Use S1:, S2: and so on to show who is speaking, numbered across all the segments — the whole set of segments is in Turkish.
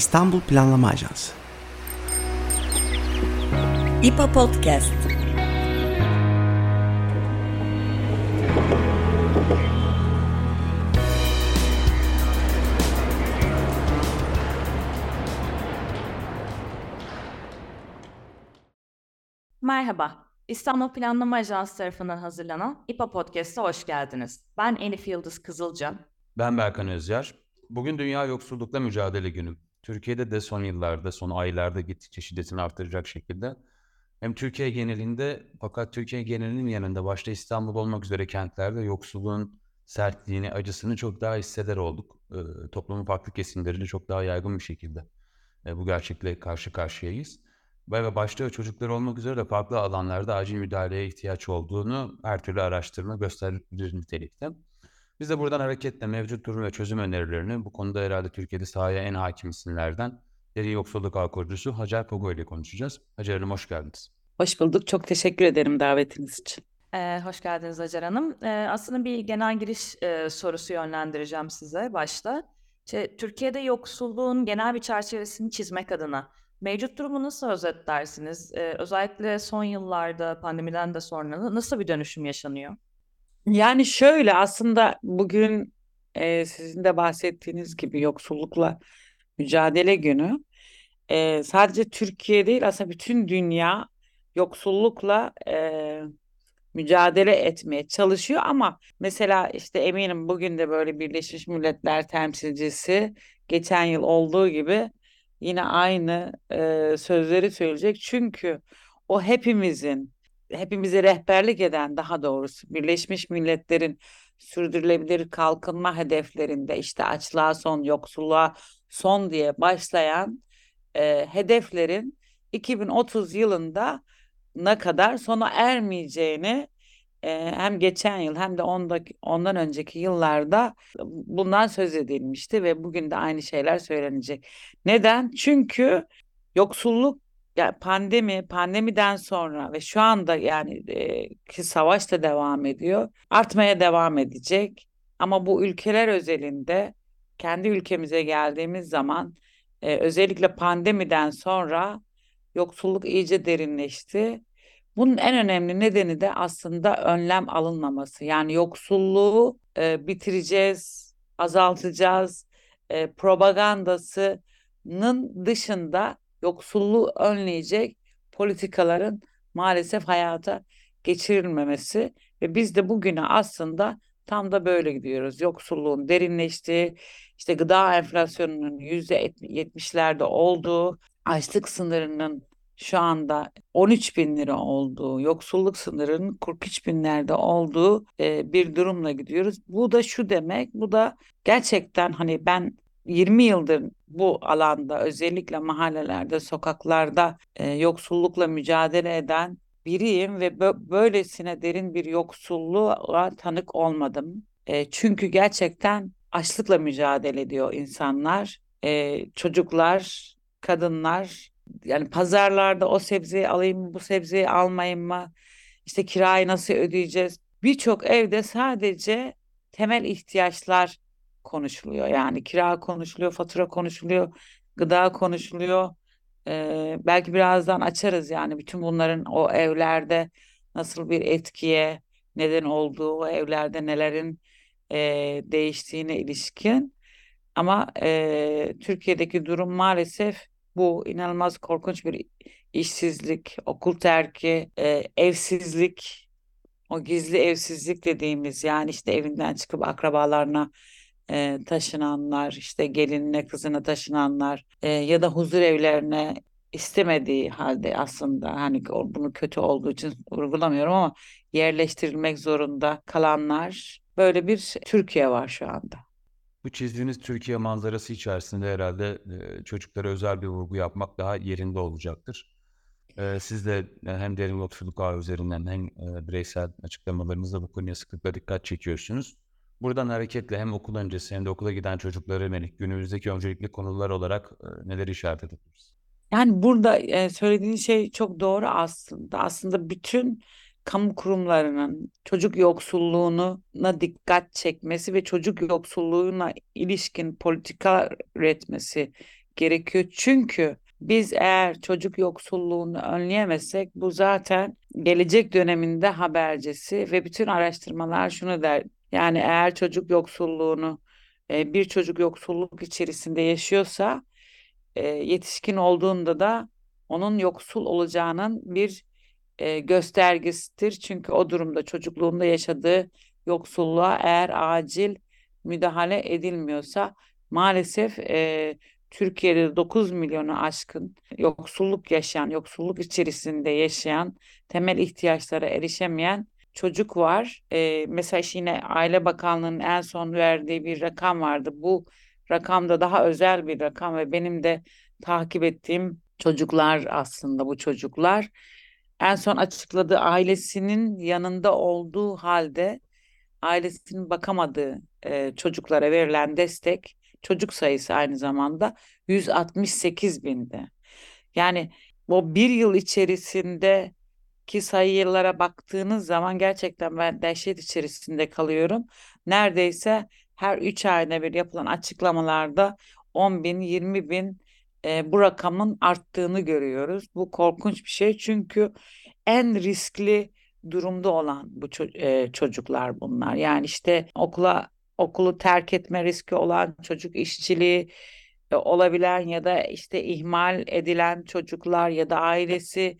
S1: İstanbul Planlama Ajansı.
S2: İPA Podcast.
S3: Merhaba, İstanbul Planlama Ajansı tarafından hazırlanan İPA Podcast'a hoş geldiniz. Ben Elif Yıldız Kızılca.
S4: Ben Berkan Özyar. Bugün Dünya Yoksullukla Mücadele Günü. Türkiye'de de son yıllarda, son aylarda gittikçe şiddetini artıracak şekilde hem Türkiye genelinde fakat Türkiye genelinin yanında başta İstanbul olmak üzere kentlerde yoksulluğun sertliğini, acısını çok daha hisseder olduk. E, toplumun farklı kesimleriyle çok daha yaygın bir şekilde e, bu gerçekle karşı karşıyayız. Ve başta çocuklar olmak üzere de farklı alanlarda acil müdahaleye ihtiyaç olduğunu her türlü araştırma gösterir nitelikte. Biz de buradan hareketle mevcut durum ve çözüm önerilerini bu konuda herhalde Türkiye'de sahaya en hakim isimlerden Deri Yoksulluk Ağ Kurucusu Hacer Pogo ile konuşacağız. Hacer Hanım hoş geldiniz.
S5: Hoş bulduk. Çok teşekkür ederim davetiniz için.
S3: Ee, hoş geldiniz Hacer Hanım. Ee, aslında bir genel giriş e, sorusu yönlendireceğim size başta. İşte, Türkiye'de yoksulluğun genel bir çerçevesini çizmek adına mevcut durumu nasıl özetlersiniz? Ee, özellikle son yıllarda pandemiden de sonra nasıl bir dönüşüm yaşanıyor?
S5: Yani şöyle aslında bugün e, sizin de bahsettiğiniz gibi yoksullukla mücadele günü. E, sadece Türkiye değil aslında bütün dünya yoksullukla e, mücadele etmeye çalışıyor. Ama mesela işte eminim bugün de böyle Birleşmiş Milletler temsilcisi geçen yıl olduğu gibi yine aynı e, sözleri söyleyecek. Çünkü o hepimizin hepimize rehberlik eden daha doğrusu Birleşmiş Milletler'in sürdürülebilir kalkınma hedeflerinde işte açlığa son, yoksulluğa son diye başlayan e, hedeflerin 2030 yılında ne kadar sona ermeyeceğini e, hem geçen yıl hem de ondaki, ondan önceki yıllarda bundan söz edilmişti ve bugün de aynı şeyler söylenecek. Neden? Çünkü yoksulluk yani pandemi, pandemiden sonra ve şu anda yani e, ki savaş da devam ediyor. Artmaya devam edecek. Ama bu ülkeler özelinde kendi ülkemize geldiğimiz zaman e, özellikle pandemiden sonra yoksulluk iyice derinleşti. Bunun en önemli nedeni de aslında önlem alınmaması. Yani yoksulluğu e, bitireceğiz, azaltacağız e, propagandasının dışında yoksulluğu önleyecek politikaların maalesef hayata geçirilmemesi ve biz de bugüne aslında tam da böyle gidiyoruz. Yoksulluğun derinleştiği, işte gıda enflasyonunun yüzde yetmişlerde olduğu, açlık sınırının şu anda 13 bin lira olduğu, yoksulluk sınırının 43 binlerde olduğu e, bir durumla gidiyoruz. Bu da şu demek, bu da gerçekten hani ben 20 yıldır bu alanda özellikle mahallelerde, sokaklarda e, yoksullukla mücadele eden biriyim ve bö- böylesine derin bir yoksulluğa tanık olmadım. E, çünkü gerçekten açlıkla mücadele ediyor insanlar, e, çocuklar, kadınlar. Yani pazarlarda o sebzeyi alayım mı, bu sebzeyi almayayım mı? İşte kirayı nasıl ödeyeceğiz? Birçok evde sadece temel ihtiyaçlar konuşuluyor. Yani kira konuşuluyor, fatura konuşuluyor, gıda konuşuluyor. Ee, belki birazdan açarız yani bütün bunların o evlerde nasıl bir etkiye neden olduğu, o evlerde nelerin e, değiştiğine ilişkin. Ama e, Türkiye'deki durum maalesef bu inanılmaz korkunç bir işsizlik, okul terki, e, evsizlik, o gizli evsizlik dediğimiz yani işte evinden çıkıp akrabalarına e, taşınanlar, işte gelinine kızına taşınanlar e, ya da huzur evlerine istemediği halde aslında hani bunu kötü olduğu için vurgulamıyorum ama yerleştirilmek zorunda kalanlar böyle bir Türkiye var şu anda.
S4: Bu çizdiğiniz Türkiye manzarası içerisinde herhalde e, çocuklara özel bir vurgu yapmak daha yerinde olacaktır. E, siz de hem derin yoksulluk ağı üzerinden hem e, bireysel açıklamalarınızda bu konuya sıklıkla dikkat çekiyorsunuz. Buradan hareketle hem okul öncesi hem de okula giden çocuklara yönelik günümüzdeki öncelikli konular olarak e, neler işaret edebiliriz?
S5: Yani burada e, söylediğin şey çok doğru aslında. Aslında bütün kamu kurumlarının çocuk yoksulluğuna dikkat çekmesi ve çocuk yoksulluğuna ilişkin politika üretmesi gerekiyor. Çünkü biz eğer çocuk yoksulluğunu önleyemezsek bu zaten gelecek döneminde habercisi ve bütün araştırmalar şunu der. Yani eğer çocuk yoksulluğunu e, bir çocuk yoksulluk içerisinde yaşıyorsa e, yetişkin olduğunda da onun yoksul olacağının bir e, göstergesidir. Çünkü o durumda çocukluğunda yaşadığı yoksulluğa eğer acil müdahale edilmiyorsa maalesef e, Türkiye'de 9 milyonu aşkın yoksulluk yaşayan, yoksulluk içerisinde yaşayan, temel ihtiyaçlara erişemeyen çocuk var. E, mesela yine Aile Bakanlığı'nın en son verdiği bir rakam vardı. Bu rakam da daha özel bir rakam ve benim de takip ettiğim çocuklar aslında bu çocuklar. En son açıkladığı ailesinin yanında olduğu halde ailesinin bakamadığı e, çocuklara verilen destek çocuk sayısı aynı zamanda 168 binde. Yani o bir yıl içerisinde ki sayılara baktığınız zaman gerçekten ben dehşet içerisinde kalıyorum. Neredeyse her 3 ayda bir yapılan açıklamalarda 10 bin, 20 bin e, bu rakamın arttığını görüyoruz. Bu korkunç bir şey çünkü en riskli durumda olan bu ço- e, çocuklar bunlar. Yani işte okula okulu terk etme riski olan çocuk işçiliği e, olabilen ya da işte ihmal edilen çocuklar ya da ailesi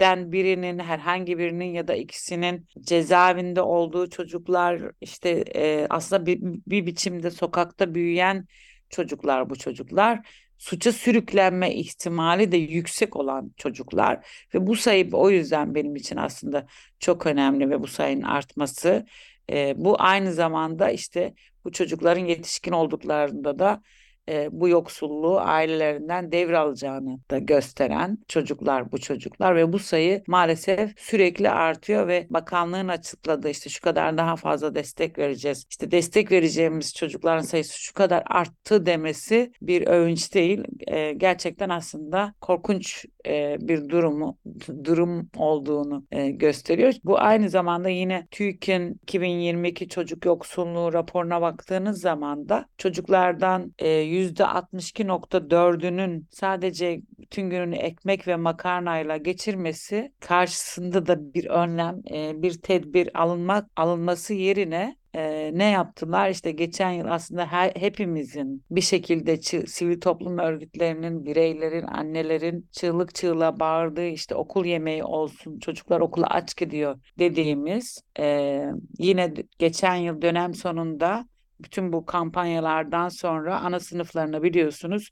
S5: den birinin herhangi birinin ya da ikisinin cezaevinde olduğu çocuklar işte e, aslında bir, bir biçimde sokakta büyüyen çocuklar bu çocuklar. Suça sürüklenme ihtimali de yüksek olan çocuklar ve bu sayı o yüzden benim için aslında çok önemli ve bu sayının artması. E, bu aynı zamanda işte bu çocukların yetişkin olduklarında da e, bu yoksulluğu ailelerinden devralacağını da gösteren çocuklar bu çocuklar ve bu sayı maalesef sürekli artıyor ve bakanlığın açıkladığı işte şu kadar daha fazla destek vereceğiz. İşte destek vereceğimiz çocukların sayısı şu kadar arttı demesi bir övünç değil. E, gerçekten aslında korkunç e, bir durumu durum olduğunu e, gösteriyor. Bu aynı zamanda yine TÜİK'in 2022 çocuk yoksulluğu raporuna baktığınız zaman da çocuklardan e, %62.4'ünün sadece bütün gününü ekmek ve makarnayla geçirmesi karşısında da bir önlem, e, bir tedbir alınmak alınması yerine e, ne yaptılar? İşte geçen yıl aslında her, hepimizin bir şekilde sivil toplum örgütlerinin, bireylerin, annelerin çığlık çığlığa bağırdığı işte okul yemeği olsun, çocuklar okula aç gidiyor dediğimiz e, yine geçen yıl dönem sonunda bütün bu kampanyalardan sonra ana sınıflarına biliyorsunuz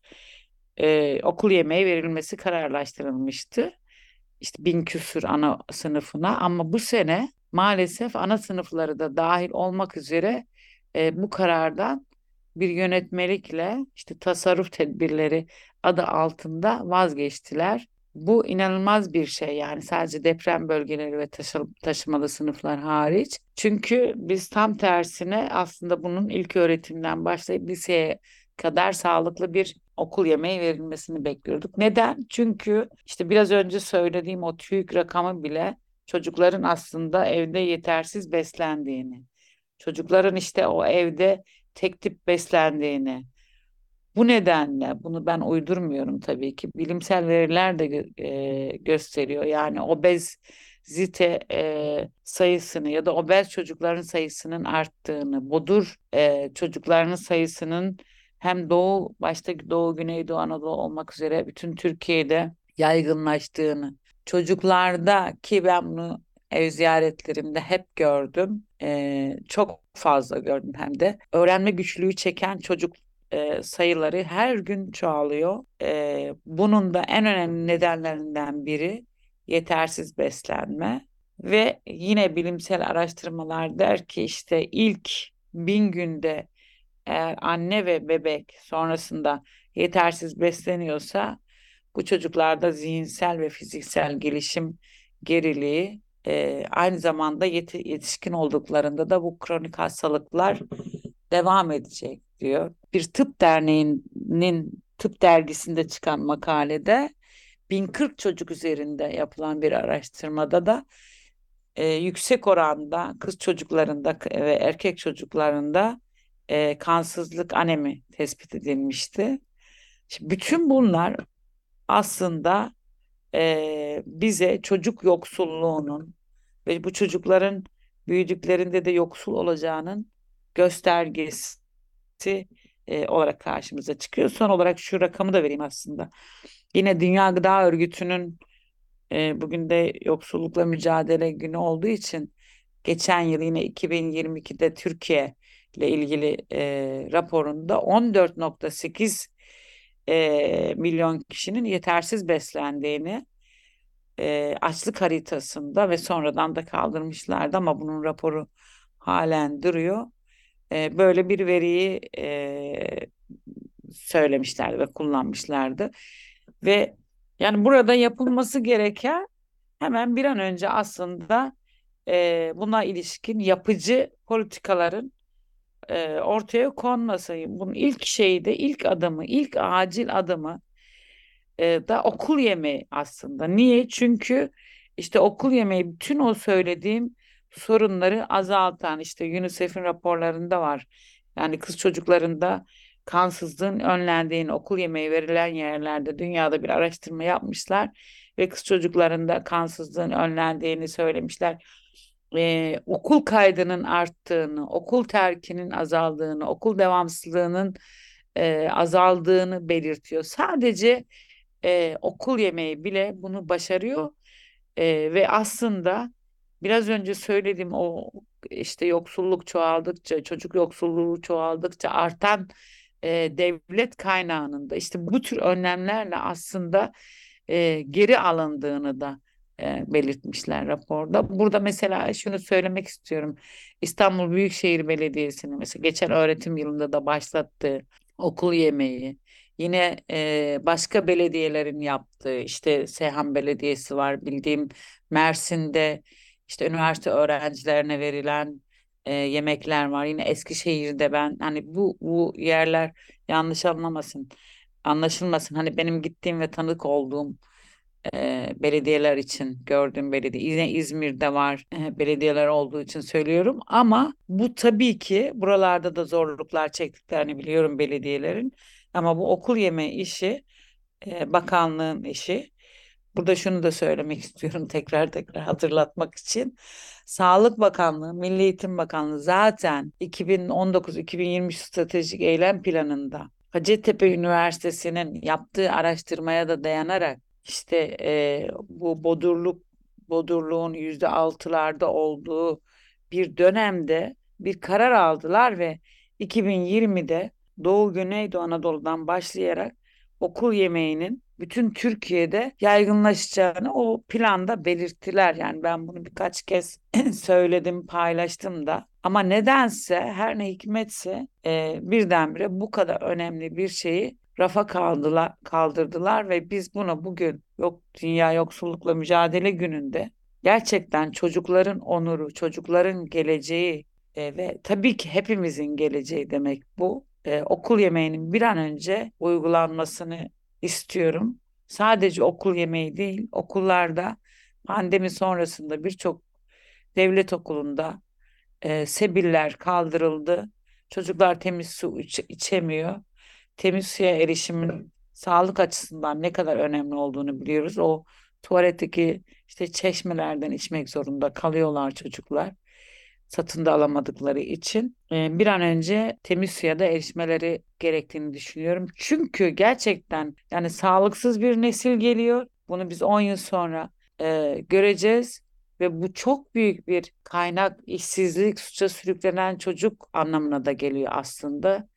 S5: e, okul yemeği verilmesi kararlaştırılmıştı. İşte bin küsür ana sınıfına ama bu sene maalesef ana sınıfları da dahil olmak üzere e, bu karardan bir yönetmelikle işte tasarruf tedbirleri adı altında vazgeçtiler. Bu inanılmaz bir şey yani sadece deprem bölgeleri ve taşı, taşımalı sınıflar hariç. Çünkü biz tam tersine aslında bunun ilk öğretimden başlayıp liseye kadar sağlıklı bir okul yemeği verilmesini bekliyorduk. Neden? Çünkü işte biraz önce söylediğim o TÜİK rakamı bile çocukların aslında evde yetersiz beslendiğini, çocukların işte o evde tek tip beslendiğini, bu nedenle bunu ben uydurmuyorum tabii ki. Bilimsel veriler de e, gösteriyor. Yani obezite e, sayısını ya da obez çocukların sayısının arttığını, bodur e, çocukların sayısının hem Doğu, başta Doğu, Güneydoğu, Anadolu olmak üzere bütün Türkiye'de yaygınlaştığını, çocuklarda ki ben bunu ev ziyaretlerimde hep gördüm, e, çok fazla gördüm hem de. Öğrenme güçlüğü çeken çocuk e, sayıları her gün çoğalıyor. E, bunun da en önemli nedenlerinden biri yetersiz beslenme ve yine bilimsel araştırmalar der ki işte ilk bin günde eğer anne ve bebek sonrasında yetersiz besleniyorsa bu çocuklarda zihinsel ve fiziksel gelişim geriliği e, aynı zamanda yeti, yetişkin olduklarında da bu kronik hastalıklar devam edecek diyor. Bir tıp derneğinin tıp dergisinde çıkan makalede 1040 çocuk üzerinde yapılan bir araştırmada da e, yüksek oranda kız çocuklarında ve erkek çocuklarında e, kansızlık anemi tespit edilmişti. Şimdi bütün bunlar aslında e, bize çocuk yoksulluğunun ve bu çocukların büyüdüklerinde de yoksul olacağının göstergesi e, olarak karşımıza çıkıyor. Son olarak şu rakamı da vereyim aslında. Yine Dünya Gıda Örgütü'nün e, bugün de yoksullukla mücadele günü olduğu için geçen yıl yine 2022'de Türkiye ile ilgili e, raporunda 14.8 e, milyon kişinin yetersiz beslendiğini e, açlık haritasında ve sonradan da kaldırmışlardı ama bunun raporu halen duruyor. E, böyle bir veriyi e, söylemişlerdi ve kullanmışlardı. Ve yani burada yapılması gereken hemen bir an önce aslında e, buna ilişkin yapıcı politikaların e, ortaya konması. Bunun ilk şeyi de ilk adımı, ilk acil adımı e, da okul yemeği aslında. Niye? Çünkü işte okul yemeği bütün o söylediğim sorunları azaltan işte UNICEF'in raporlarında var. Yani kız çocuklarında kansızlığın önlendiğini okul yemeği verilen yerlerde dünyada bir araştırma yapmışlar ve kız çocuklarında kansızlığın önlendiğini söylemişler. Ee, okul kaydının arttığını, okul terkinin azaldığını, okul devamsızlığının e, azaldığını belirtiyor. Sadece e, okul yemeği bile bunu başarıyor e, ve aslında biraz önce söylediğim o işte yoksulluk çoğaldıkça, çocuk yoksulluğu çoğaldıkça artan e, devlet kaynağının da işte bu tür önlemlerle aslında e, geri alındığını da e, belirtmişler raporda. Burada mesela şunu söylemek istiyorum. İstanbul Büyükşehir Belediyesi'nin mesela geçen öğretim yılında da başlattığı okul yemeği, Yine e, başka belediyelerin yaptığı işte Seyhan Belediyesi var bildiğim Mersin'de işte üniversite öğrencilerine verilen e, yemekler var. Yine Eskişehir'de ben hani bu bu yerler yanlış anlamasın anlaşılmasın. Hani benim gittiğim ve tanık olduğum e, belediyeler için gördüğüm belediye. Yine İzmir'de var e, belediyeler olduğu için söylüyorum. Ama bu tabii ki buralarda da zorluklar çektiklerini biliyorum belediyelerin. Ama bu okul yeme işi e, bakanlığın işi. Burada şunu da söylemek istiyorum tekrar tekrar hatırlatmak için. Sağlık Bakanlığı, Milli Eğitim Bakanlığı zaten 2019-2023 stratejik eylem planında Hacettepe Üniversitesi'nin yaptığı araştırmaya da dayanarak işte e, bu bodurluk bodurluğun yüzde altılarda olduğu bir dönemde bir karar aldılar ve 2020'de Doğu Güneydoğu Anadolu'dan başlayarak okul yemeğinin bütün Türkiye'de yaygınlaşacağını o planda belirttiler. Yani ben bunu birkaç kez söyledim, paylaştım da. Ama nedense her ne hikmetse e, birdenbire bu kadar önemli bir şeyi rafa kaldılar, kaldırdılar ve biz bunu bugün yok Dünya Yoksullukla Mücadele Günü'nde gerçekten çocukların onuru, çocukların geleceği e, ve tabii ki hepimizin geleceği demek bu. E, okul yemeğinin bir an önce uygulanmasını istiyorum. Sadece okul yemeği değil, okullarda pandemi sonrasında birçok devlet okulunda e, sebiller kaldırıldı. Çocuklar temiz su iç, içemiyor temiz suya erişimin sağlık açısından ne kadar önemli olduğunu biliyoruz. O tuvaletteki işte çeşmelerden içmek zorunda kalıyorlar çocuklar. Satın da alamadıkları için e, bir an önce temiz suya da erişmeleri gerektiğini düşünüyorum. Çünkü gerçekten yani sağlıksız bir nesil geliyor. Bunu biz 10 yıl sonra e, göreceğiz ve bu çok büyük bir kaynak işsizlik, suça sürüklenen çocuk anlamına da geliyor aslında.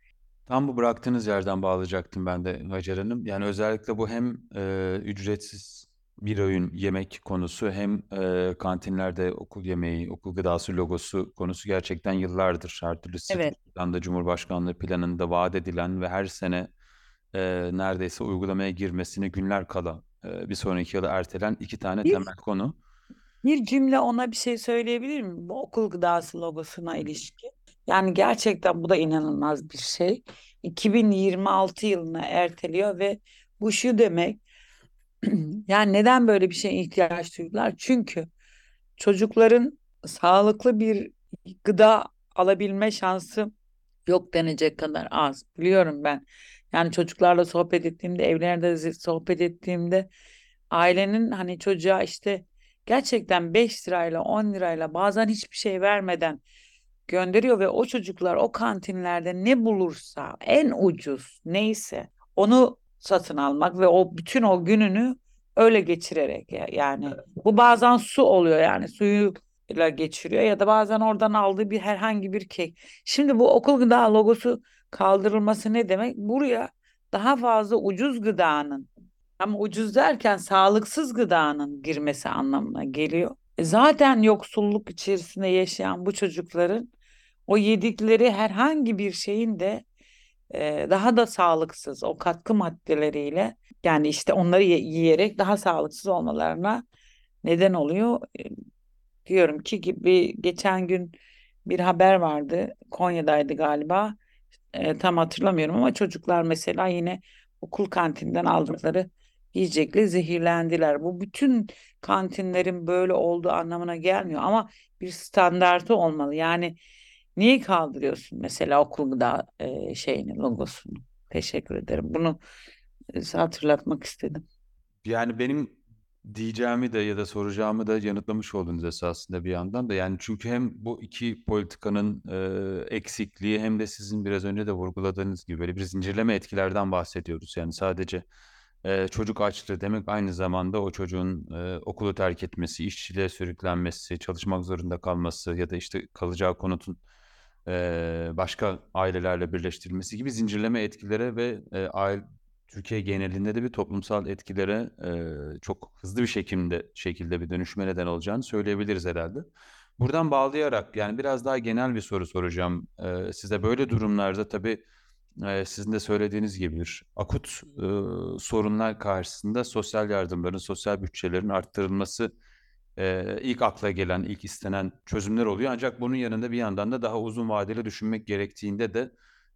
S4: Tam bu bıraktığınız yerden bağlayacaktım ben de Hacer Hanım. Yani özellikle bu hem e, ücretsiz bir öğün yemek konusu hem e, kantinlerde okul yemeği, okul gıdası logosu konusu gerçekten yıllardır her türlü
S5: Evet.
S4: stratejiden Cumhurbaşkanlığı planında vaat edilen ve her sene e, neredeyse uygulamaya girmesini günler kala e, bir sonraki yıla ertelen iki tane
S5: Bir,
S4: temel konu.
S5: bir cümle ona bir şey söyleyebilir miyim? Bu okul gıdası logosuna ilişkin. Yani gerçekten bu da inanılmaz bir şey. 2026 yılına erteliyor ve bu şu demek. yani neden böyle bir şeye ihtiyaç duydular? Çünkü çocukların sağlıklı bir gıda alabilme şansı yok denecek kadar az. Biliyorum ben Yani çocuklarla sohbet ettiğimde, evlerde sohbet ettiğimde ailenin hani çocuğa işte gerçekten 5 lirayla 10 lirayla bazen hiçbir şey vermeden gönderiyor ve o çocuklar o kantinlerde ne bulursa en ucuz neyse onu satın almak ve o bütün o gününü öyle geçirerek yani bu bazen su oluyor yani suyu ile geçiriyor ya da bazen oradan aldığı bir herhangi bir kek. Şimdi bu okul gıda logosu kaldırılması ne demek? Buraya daha fazla ucuz gıdanın ama ucuz derken sağlıksız gıdanın girmesi anlamına geliyor. E zaten yoksulluk içerisinde yaşayan bu çocukların o yedikleri herhangi bir şeyin de e, daha da sağlıksız o katkı maddeleriyle yani işte onları yiyerek daha sağlıksız olmalarına neden oluyor. E, diyorum ki gibi geçen gün bir haber vardı. Konya'daydı galiba. E, tam hatırlamıyorum ama çocuklar mesela yine okul kantinden aldıkları yiyecekle zehirlendiler. Bu bütün kantinlerin böyle olduğu anlamına gelmiyor ama bir standartı olmalı. Yani niye kaldırıyorsun mesela okul gıda e, şeyini logosunu? Teşekkür ederim. Bunu hatırlatmak istedim.
S4: Yani benim diyeceğimi de ya da soracağımı da yanıtlamış oldunuz esasında bir yandan da. Yani çünkü hem bu iki politikanın e, eksikliği hem de sizin biraz önce de vurguladığınız gibi böyle bir zincirleme etkilerden bahsediyoruz. Yani sadece e, çocuk açlığı demek aynı zamanda o çocuğun e, okulu terk etmesi, işçiliğe sürüklenmesi, çalışmak zorunda kalması ya da işte kalacağı konutun başka ailelerle birleştirilmesi gibi zincirleme etkilere ve aile Türkiye genelinde de bir toplumsal etkilere çok hızlı bir şekilde şekilde bir dönüşme neden olacağını söyleyebiliriz herhalde. Buradan bağlayarak yani biraz daha genel bir soru soracağım. Size böyle durumlarda tabii e, sizin de söylediğiniz gibi bir akut sorunlar karşısında sosyal yardımların, sosyal bütçelerin arttırılması e, ilk akla gelen, ilk istenen çözümler oluyor. Ancak bunun yanında bir yandan da daha uzun vadeli düşünmek gerektiğinde de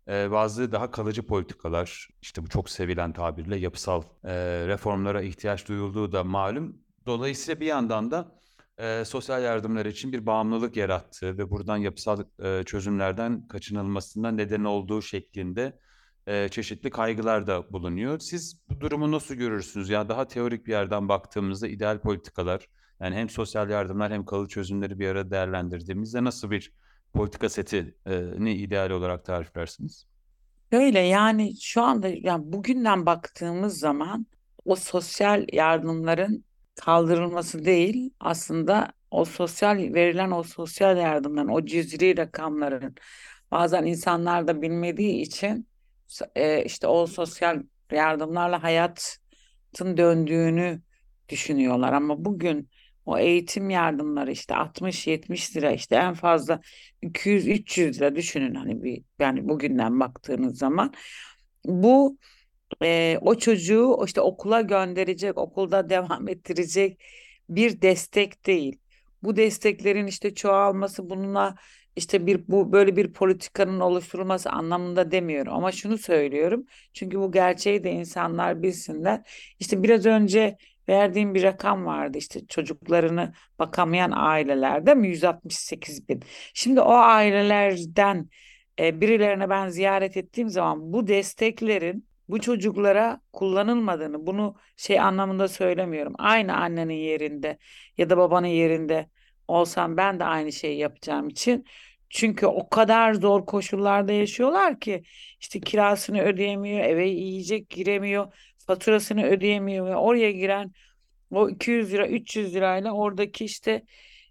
S4: e, bazı daha kalıcı politikalar, işte bu çok sevilen tabirle yapısal e, reformlara ihtiyaç duyulduğu da malum. Dolayısıyla bir yandan da e, sosyal yardımlar için bir bağımlılık yarattığı ve buradan yapısal e, çözümlerden kaçınılmasından neden olduğu şeklinde e, çeşitli kaygılar da bulunuyor. Siz bu durumu nasıl görürsünüz? Ya daha teorik bir yerden baktığımızda ideal politikalar, yani hem sosyal yardımlar hem kalıcı çözümleri bir arada değerlendirdiğimizde nasıl bir politika seti ne ideal olarak tariflersiniz?
S5: Öyle yani şu anda yani bugünden baktığımız zaman o sosyal yardımların kaldırılması değil aslında o sosyal verilen o sosyal yardımların o cüzri rakamların bazen insanlar da bilmediği için e, işte o sosyal yardımlarla hayatın döndüğünü düşünüyorlar ama bugün o eğitim yardımları işte 60-70 lira işte en fazla 200-300 lira düşünün hani bir yani bugünden baktığınız zaman bu e, o çocuğu işte okula gönderecek, okulda devam ettirecek bir destek değil. Bu desteklerin işte çoğalması bununla işte bir bu böyle bir politikanın oluşturulması anlamında demiyorum ama şunu söylüyorum. Çünkü bu gerçeği de insanlar bilsinler. İşte biraz önce verdiğim bir rakam vardı işte çocuklarını bakamayan ailelerde mi 168 bin. Şimdi o ailelerden e, birilerine ben ziyaret ettiğim zaman bu desteklerin bu çocuklara kullanılmadığını bunu şey anlamında söylemiyorum. Aynı annenin yerinde ya da babanın yerinde olsam ben de aynı şeyi yapacağım için. Çünkü o kadar zor koşullarda yaşıyorlar ki işte kirasını ödeyemiyor, eve yiyecek giremiyor, faturasını ödeyemiyor ve oraya giren o 200 lira 300 lirayla oradaki işte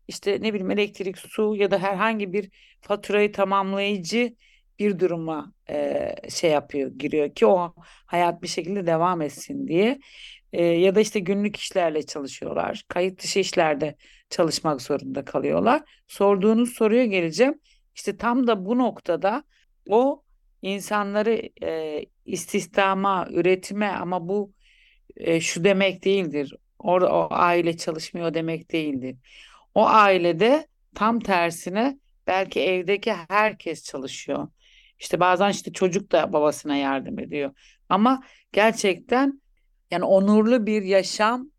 S5: işte ne bileyim elektrik, su ya da herhangi bir faturayı tamamlayıcı bir duruma e, şey yapıyor, giriyor ki o hayat bir şekilde devam etsin diye. E, ya da işte günlük işlerle çalışıyorlar. Kayıt dışı işlerde çalışmak zorunda kalıyorlar. Sorduğunuz soruya geleceğim. İşte tam da bu noktada o insanları e, istihdama, üretime ama bu e, şu demek değildir. Orada o aile çalışmıyor demek değildir. O ailede tam tersine belki evdeki herkes çalışıyor. İşte bazen işte çocuk da babasına yardım ediyor. Ama gerçekten yani onurlu bir yaşam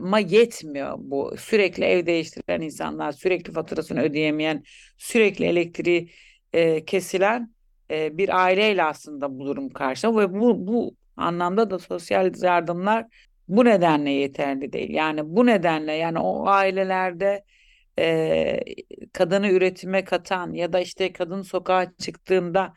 S5: ma yetmiyor bu. Sürekli ev değiştiren insanlar, sürekli faturasını ödeyemeyen, sürekli elektriği e, kesilen e, bir aileyle aslında bu durum karşı ve bu bu anlamda da sosyal yardımlar bu nedenle yeterli değil. Yani bu nedenle yani o ailelerde e, kadını üretime katan ya da işte kadın sokağa çıktığında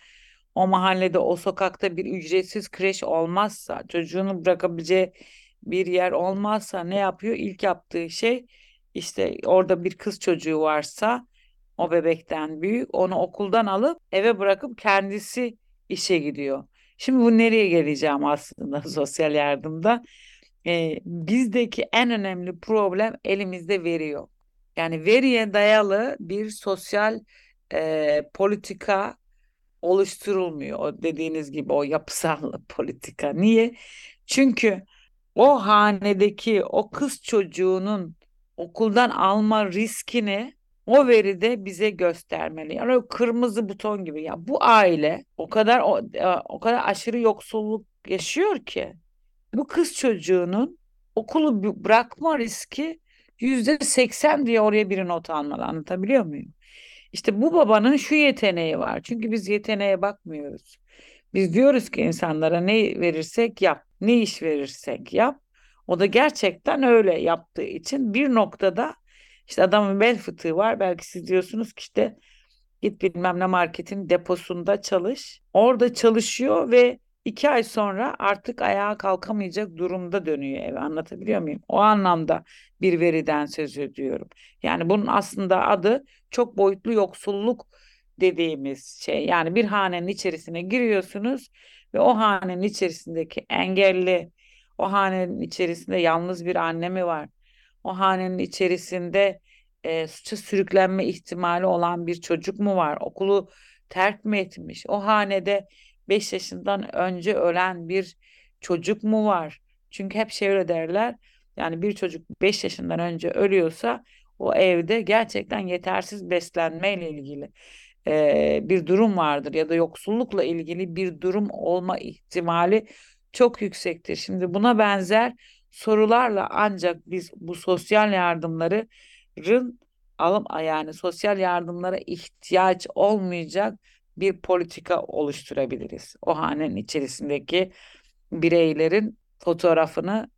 S5: o mahallede o sokakta bir ücretsiz kreş olmazsa çocuğunu bırakabileceği bir yer olmazsa ne yapıyor? İlk yaptığı şey işte orada bir kız çocuğu varsa o bebekten büyük onu okuldan alıp eve bırakıp kendisi işe gidiyor. Şimdi bu nereye geleceğim aslında sosyal yardımda? Ee, bizdeki en önemli problem elimizde veri yok. Yani veriye dayalı bir sosyal e, politika oluşturulmuyor. O dediğiniz gibi o yapısal politika. Niye? Çünkü o hanedeki o kız çocuğunun okuldan alma riskini o veride bize göstermeli. Yani o kırmızı buton gibi. Ya bu aile o kadar o, e, o kadar aşırı yoksulluk yaşıyor ki bu kız çocuğunun okulu bırakma riski yüzde seksen diye oraya bir not almalı. Anlatabiliyor muyum? İşte bu babanın şu yeteneği var. Çünkü biz yeteneğe bakmıyoruz. Biz diyoruz ki insanlara ne verirsek yap, ne iş verirsek yap. O da gerçekten öyle yaptığı için bir noktada işte adamın bel fıtığı var. Belki siz diyorsunuz ki işte git bilmem ne marketin deposunda çalış. Orada çalışıyor ve iki ay sonra artık ayağa kalkamayacak durumda dönüyor eve. Anlatabiliyor muyum? O anlamda bir veriden söz ediyorum. Yani bunun aslında adı çok boyutlu yoksulluk dediğimiz şey. Yani bir hanenin içerisine giriyorsunuz ve o hanenin içerisindeki engelli, o hanenin içerisinde yalnız bir anne mi var? O hanenin içerisinde e, suça sürüklenme ihtimali olan bir çocuk mu var? Okulu terk mi etmiş? O hanede 5 yaşından önce ölen bir çocuk mu var? Çünkü hep şey öyle derler. Yani bir çocuk 5 yaşından önce ölüyorsa o evde gerçekten yetersiz beslenmeyle ilgili e, bir durum vardır ya da yoksullukla ilgili bir durum olma ihtimali çok yüksektir. Şimdi buna benzer sorularla ancak biz bu sosyal yardımların alım yani sosyal yardımlara ihtiyaç olmayacak bir politika oluşturabiliriz. O hanenin içerisindeki bireylerin fotoğrafını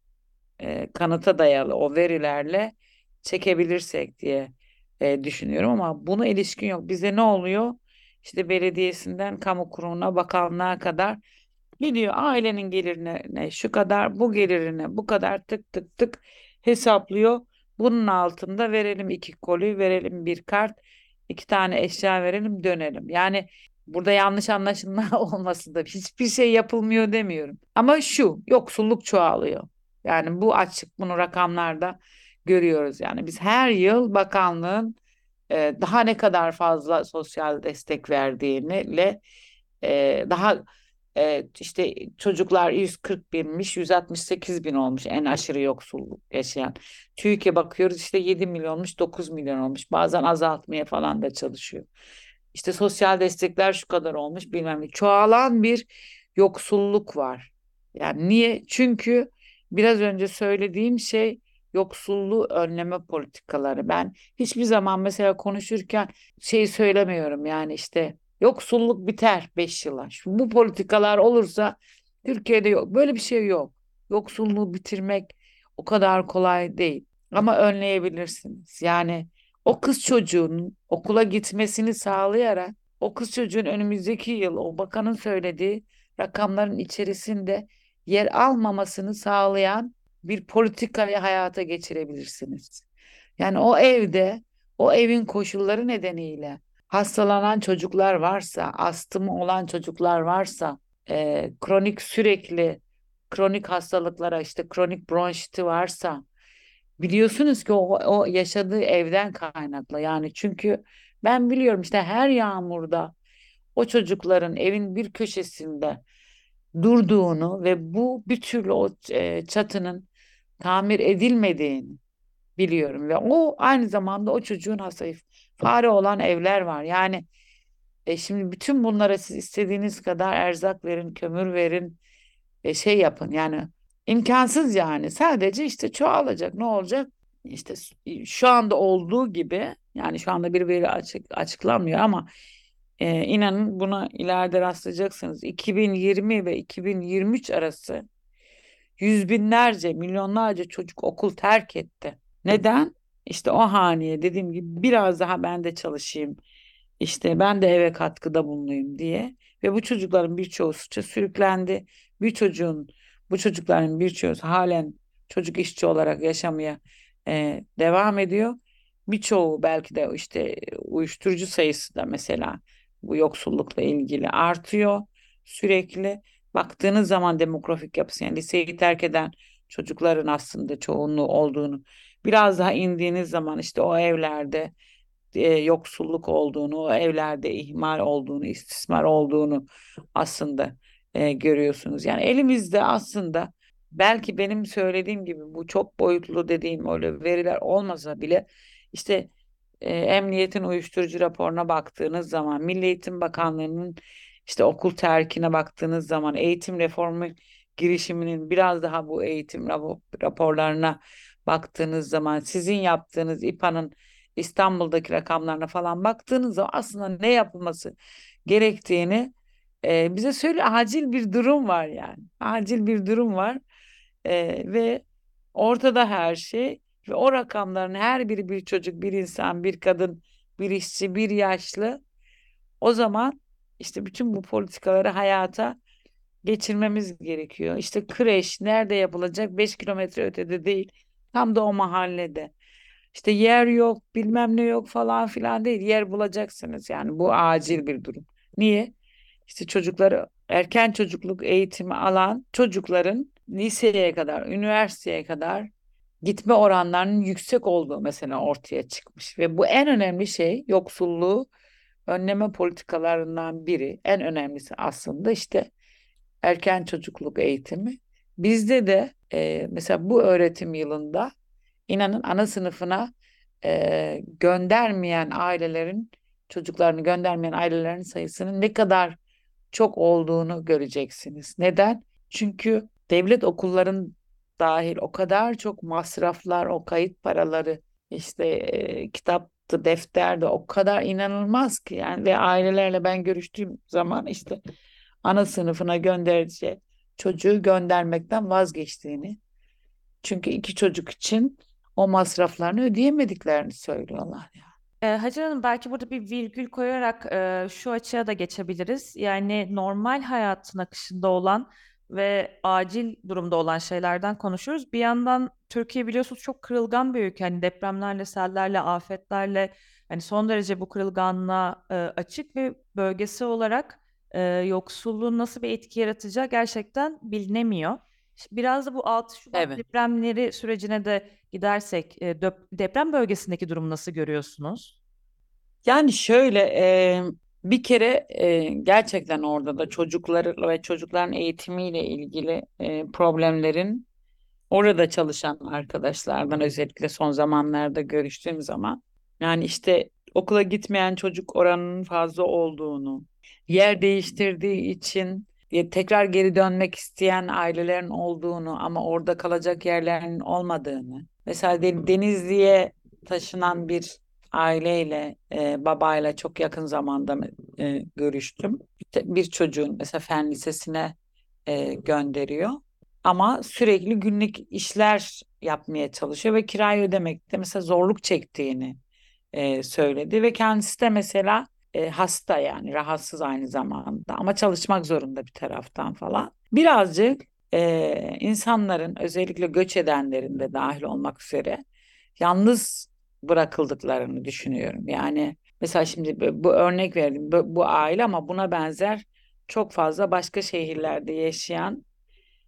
S5: e, kanıta dayalı o verilerle çekebilirsek diye e, düşünüyorum ama buna ilişkin yok. Bize ne oluyor? İşte belediyesinden kamu kurumuna, bakanlığa kadar gidiyor ailenin gelirine ne, şu kadar, bu gelirine bu kadar tık tık tık hesaplıyor. Bunun altında verelim iki koli, verelim bir kart, iki tane eşya verelim, dönelim. Yani burada yanlış anlaşılma olmasın da hiçbir şey yapılmıyor demiyorum. Ama şu, yoksulluk çoğalıyor. Yani bu açık, bunu rakamlarda görüyoruz. Yani biz her yıl bakanlığın e, daha ne kadar fazla sosyal destek verdiğini e, daha e, işte çocuklar 140 binmiş 168 bin olmuş en aşırı yoksulluk yaşayan. TÜİK'e bakıyoruz işte 7 milyonmuş 9 milyon olmuş bazen azaltmaya falan da çalışıyor. İşte sosyal destekler şu kadar olmuş bilmem ne. Çoğalan bir yoksulluk var. Yani niye? Çünkü biraz önce söylediğim şey yoksulluğu önleme politikaları. Ben hiçbir zaman mesela konuşurken şey söylemiyorum yani işte yoksulluk biter 5 yıla. Şimdi bu politikalar olursa Türkiye'de yok. Böyle bir şey yok. Yoksulluğu bitirmek o kadar kolay değil. Ama önleyebilirsiniz. Yani o kız çocuğunun okula gitmesini sağlayarak o kız çocuğun önümüzdeki yıl o bakanın söylediği rakamların içerisinde yer almamasını sağlayan bir politikayı hayata geçirebilirsiniz. Yani o evde, o evin koşulları nedeniyle hastalanan çocuklar varsa, astımı olan çocuklar varsa, e, kronik sürekli kronik hastalıklara işte kronik bronşiti varsa biliyorsunuz ki o, o yaşadığı evden kaynaklı yani çünkü ben biliyorum işte her yağmurda o çocukların evin bir köşesinde durduğunu ve bu bir türlü o e, çatının tamir edilmediğini biliyorum ve o aynı zamanda o çocuğun hastayı fare olan evler var. Yani e, şimdi bütün bunlara siz istediğiniz kadar erzak verin, kömür verin, e, şey yapın. Yani imkansız yani. Sadece işte çoğalacak. Ne olacak? İşte şu anda olduğu gibi yani şu anda bir veri açık, açıklanmıyor ama Ee, inanın buna ileride rastlayacaksınız. 2020 ve 2023 arası yüz binlerce, milyonlarca çocuk okul terk etti. Neden? İşte o haneye dediğim gibi biraz daha ben de çalışayım. İşte ben de eve katkıda bulunayım diye. Ve bu çocukların birçoğu suça sürüklendi. Bir çocuğun, bu çocukların birçoğu halen çocuk işçi olarak yaşamaya e, devam ediyor. Birçoğu belki de işte uyuşturucu sayısı da mesela bu yoksullukla ilgili artıyor sürekli. Baktığınız zaman demografik yapısı yani liseyi terk eden çocukların aslında çoğunluğu olduğunu biraz daha indiğiniz zaman işte o evlerde e, yoksulluk olduğunu, o evlerde ihmal olduğunu, istismar olduğunu aslında e, görüyorsunuz. Yani elimizde aslında belki benim söylediğim gibi bu çok boyutlu dediğim öyle veriler olmasa bile işte e, emniyetin uyuşturucu raporuna baktığınız zaman, Milli Eğitim Bakanlığı'nın işte okul terkine baktığınız zaman, eğitim reformu girişiminin biraz daha bu eğitim raporlarına baktığınız zaman, sizin yaptığınız İPA'nın İstanbul'daki rakamlarına falan baktığınız zaman aslında ne yapılması gerektiğini e, bize söyle acil bir durum var yani. Acil bir durum var e, ve ortada her şey ve o rakamların her biri bir çocuk, bir insan, bir kadın, bir işçi, bir yaşlı. O zaman işte bütün bu politikaları hayata geçirmemiz gerekiyor. İşte kreş nerede yapılacak? 5 kilometre ötede değil. Tam da o mahallede. İşte yer yok, bilmem ne yok falan filan değil. Yer bulacaksınız yani bu acil bir durum. Niye? İşte çocukları erken çocukluk eğitimi alan çocukların liseye kadar, üniversiteye kadar gitme oranlarının yüksek olduğu mesela ortaya çıkmış ve bu en önemli şey yoksulluğu önleme politikalarından biri. En önemlisi aslında işte erken çocukluk eğitimi. Bizde de e, mesela bu öğretim yılında inanın ana sınıfına e, göndermeyen ailelerin çocuklarını göndermeyen ailelerin sayısının ne kadar çok olduğunu göreceksiniz. Neden? Çünkü devlet okulların dahil o kadar çok masraflar, o kayıt paraları, işte e, kitaptı, defterdi o kadar inanılmaz ki yani ve ailelerle ben görüştüğüm zaman işte ana sınıfına göndereceği çocuğu göndermekten vazgeçtiğini çünkü iki çocuk için o masraflarını ödeyemediklerini söylüyorlar ya.
S3: Eee, Hacer Hanım belki burada bir virgül koyarak eee, şu açıya da geçebiliriz. Yani normal hayatın akışında olan ve acil durumda olan şeylerden konuşuyoruz. Bir yandan Türkiye biliyorsunuz çok kırılgan bir ülke. Hani depremlerle, sellerle, afetlerle hani son derece bu kırılganlığa e, açık ve bölgesel olarak e, yoksulluğun nasıl bir etki yaratacağı gerçekten bilinemiyor. Biraz da bu 6 Şubat
S5: Evet.
S3: depremleri sürecine de gidersek e, deprem bölgesindeki durumu nasıl görüyorsunuz?
S5: Yani şöyle e, bir kere e, gerçekten orada da çocukları ve çocukların eğitimiyle ilgili e, problemlerin orada çalışan arkadaşlardan özellikle son zamanlarda görüştüğüm zaman yani işte okula gitmeyen çocuk oranının fazla olduğunu, yer değiştirdiği için tekrar geri dönmek isteyen ailelerin olduğunu ama orada kalacak yerlerin olmadığını. Mesela Denizli'ye taşınan bir aileyle, e, babayla çok yakın zamanda e, görüştüm. Bir çocuğun mesela fen lisesine e, gönderiyor. Ama sürekli günlük işler yapmaya çalışıyor ve kirayı ödemekte mesela zorluk çektiğini e, söyledi. Ve kendisi de mesela e, hasta yani rahatsız aynı zamanda ama çalışmak zorunda bir taraftan falan. Birazcık e, insanların özellikle göç edenlerin de dahil olmak üzere yalnız bırakıldıklarını düşünüyorum. Yani mesela şimdi bu örnek verdim bu, bu aile ama buna benzer çok fazla başka şehirlerde yaşayan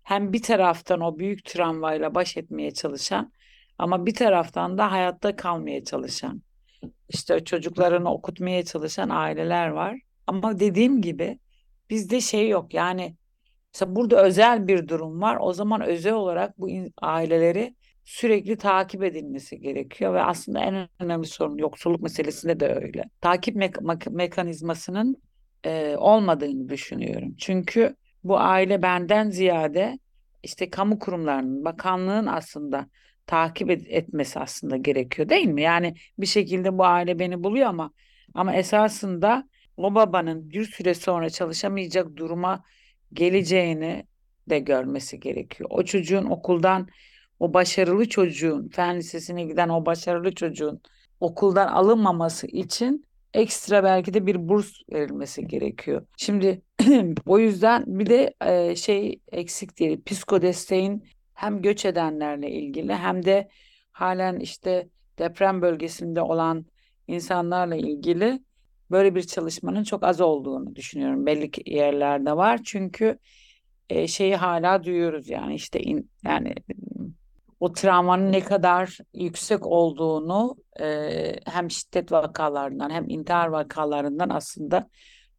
S5: hem bir taraftan o büyük travmayla baş etmeye çalışan ama bir taraftan da hayatta kalmaya çalışan işte çocuklarını okutmaya çalışan aileler var. Ama dediğim gibi bizde şey yok yani mesela burada özel bir durum var. O zaman özel olarak bu aileleri sürekli takip edilmesi gerekiyor ve aslında en önemli sorun yoksulluk meselesinde de öyle. Takip me mekanizmasının e, olmadığını düşünüyorum. Çünkü bu aile benden ziyade işte kamu kurumlarının, bakanlığın aslında takip et, etmesi aslında gerekiyor değil mi? Yani bir şekilde bu aile beni buluyor ama ama esasında o babanın bir süre sonra çalışamayacak duruma geleceğini de görmesi gerekiyor. O çocuğun okuldan o başarılı çocuğun fen lisesine giden o başarılı çocuğun okuldan alınmaması için ekstra belki de bir burs verilmesi gerekiyor. Şimdi o yüzden bir de e, şey eksik değil. Psiko desteğin hem göç edenlerle ilgili hem de halen işte deprem bölgesinde olan insanlarla ilgili böyle bir çalışmanın çok az olduğunu düşünüyorum. Belli yerlerde var çünkü e, şeyi hala duyuyoruz yani işte in, yani o travmanın ne kadar yüksek olduğunu e, hem şiddet vakalarından hem intihar vakalarından aslında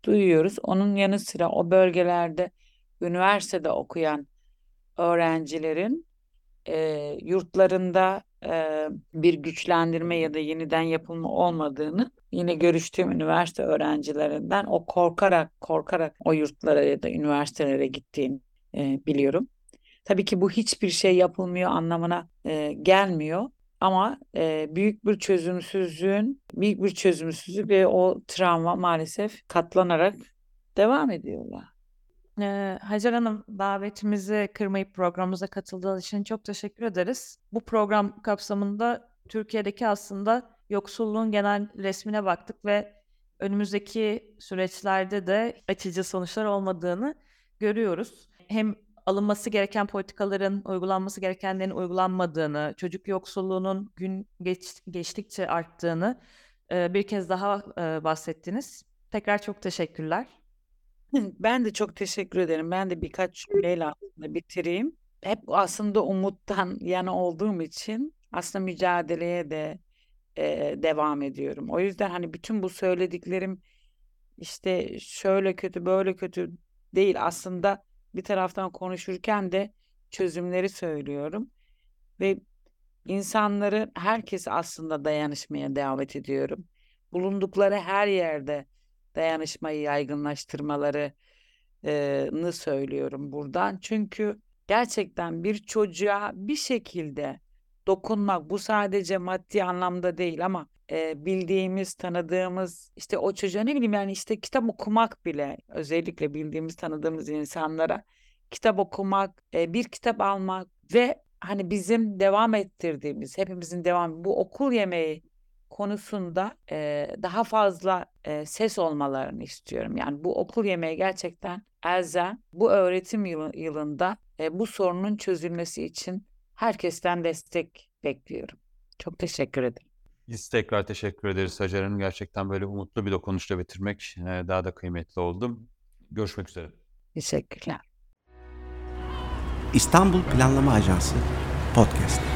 S5: duyuyoruz. Onun yanı sıra o bölgelerde üniversitede okuyan öğrencilerin e, yurtlarında e, bir güçlendirme ya da yeniden yapılma olmadığını yine görüştüğüm üniversite öğrencilerinden o korkarak korkarak o yurtlara ya da üniversitelere gittiğini e, biliyorum. Tabii ki bu hiçbir şey yapılmıyor anlamına e, gelmiyor. Ama e, büyük bir çözümsüzlüğün, büyük bir çözümsüzlük ve o travma maalesef katlanarak devam ediyorlar.
S3: Ee, Hacer Hanım davetimizi kırmayıp programımıza katıldığınız için çok teşekkür ederiz. Bu program kapsamında Türkiye'deki aslında yoksulluğun genel resmine baktık ve önümüzdeki süreçlerde de açıcı sonuçlar olmadığını görüyoruz. Hem alınması gereken politikaların uygulanması gerekenlerin uygulanmadığını, çocuk yoksulluğunun gün geç, geçtikçe arttığını e, bir kez daha e, bahsettiniz. Tekrar çok teşekkürler.
S5: Ben de çok teşekkür ederim. Ben de birkaç cümleyle aslında bitireyim. Hep aslında umuttan yana olduğum için aslında mücadeleye de e, devam ediyorum. O yüzden hani bütün bu söylediklerim işte şöyle kötü böyle kötü değil aslında bir taraftan konuşurken de çözümleri söylüyorum ve insanları herkes aslında dayanışmaya davet ediyorum. Bulundukları her yerde dayanışmayı yaygınlaştırmalarını söylüyorum buradan. Çünkü gerçekten bir çocuğa bir şekilde dokunmak bu sadece maddi anlamda değil ama e, bildiğimiz, tanıdığımız işte o çocuğa ne bileyim yani işte kitap okumak bile özellikle bildiğimiz, tanıdığımız insanlara kitap okumak, e, bir kitap almak ve hani bizim devam ettirdiğimiz, hepimizin devam bu okul yemeği konusunda e, daha fazla e, ses olmalarını istiyorum. Yani bu okul yemeği gerçekten Elza bu öğretim yılı, yılında e, bu sorunun çözülmesi için herkesten destek bekliyorum. Çok teşekkür ederim.
S4: Biz tekrar teşekkür ederiz Hacer Hanım. Gerçekten böyle umutlu bir dokunuşla bitirmek daha da kıymetli oldu. Görüşmek üzere.
S5: Teşekkürler.
S2: İstanbul Planlama Ajansı Podcast.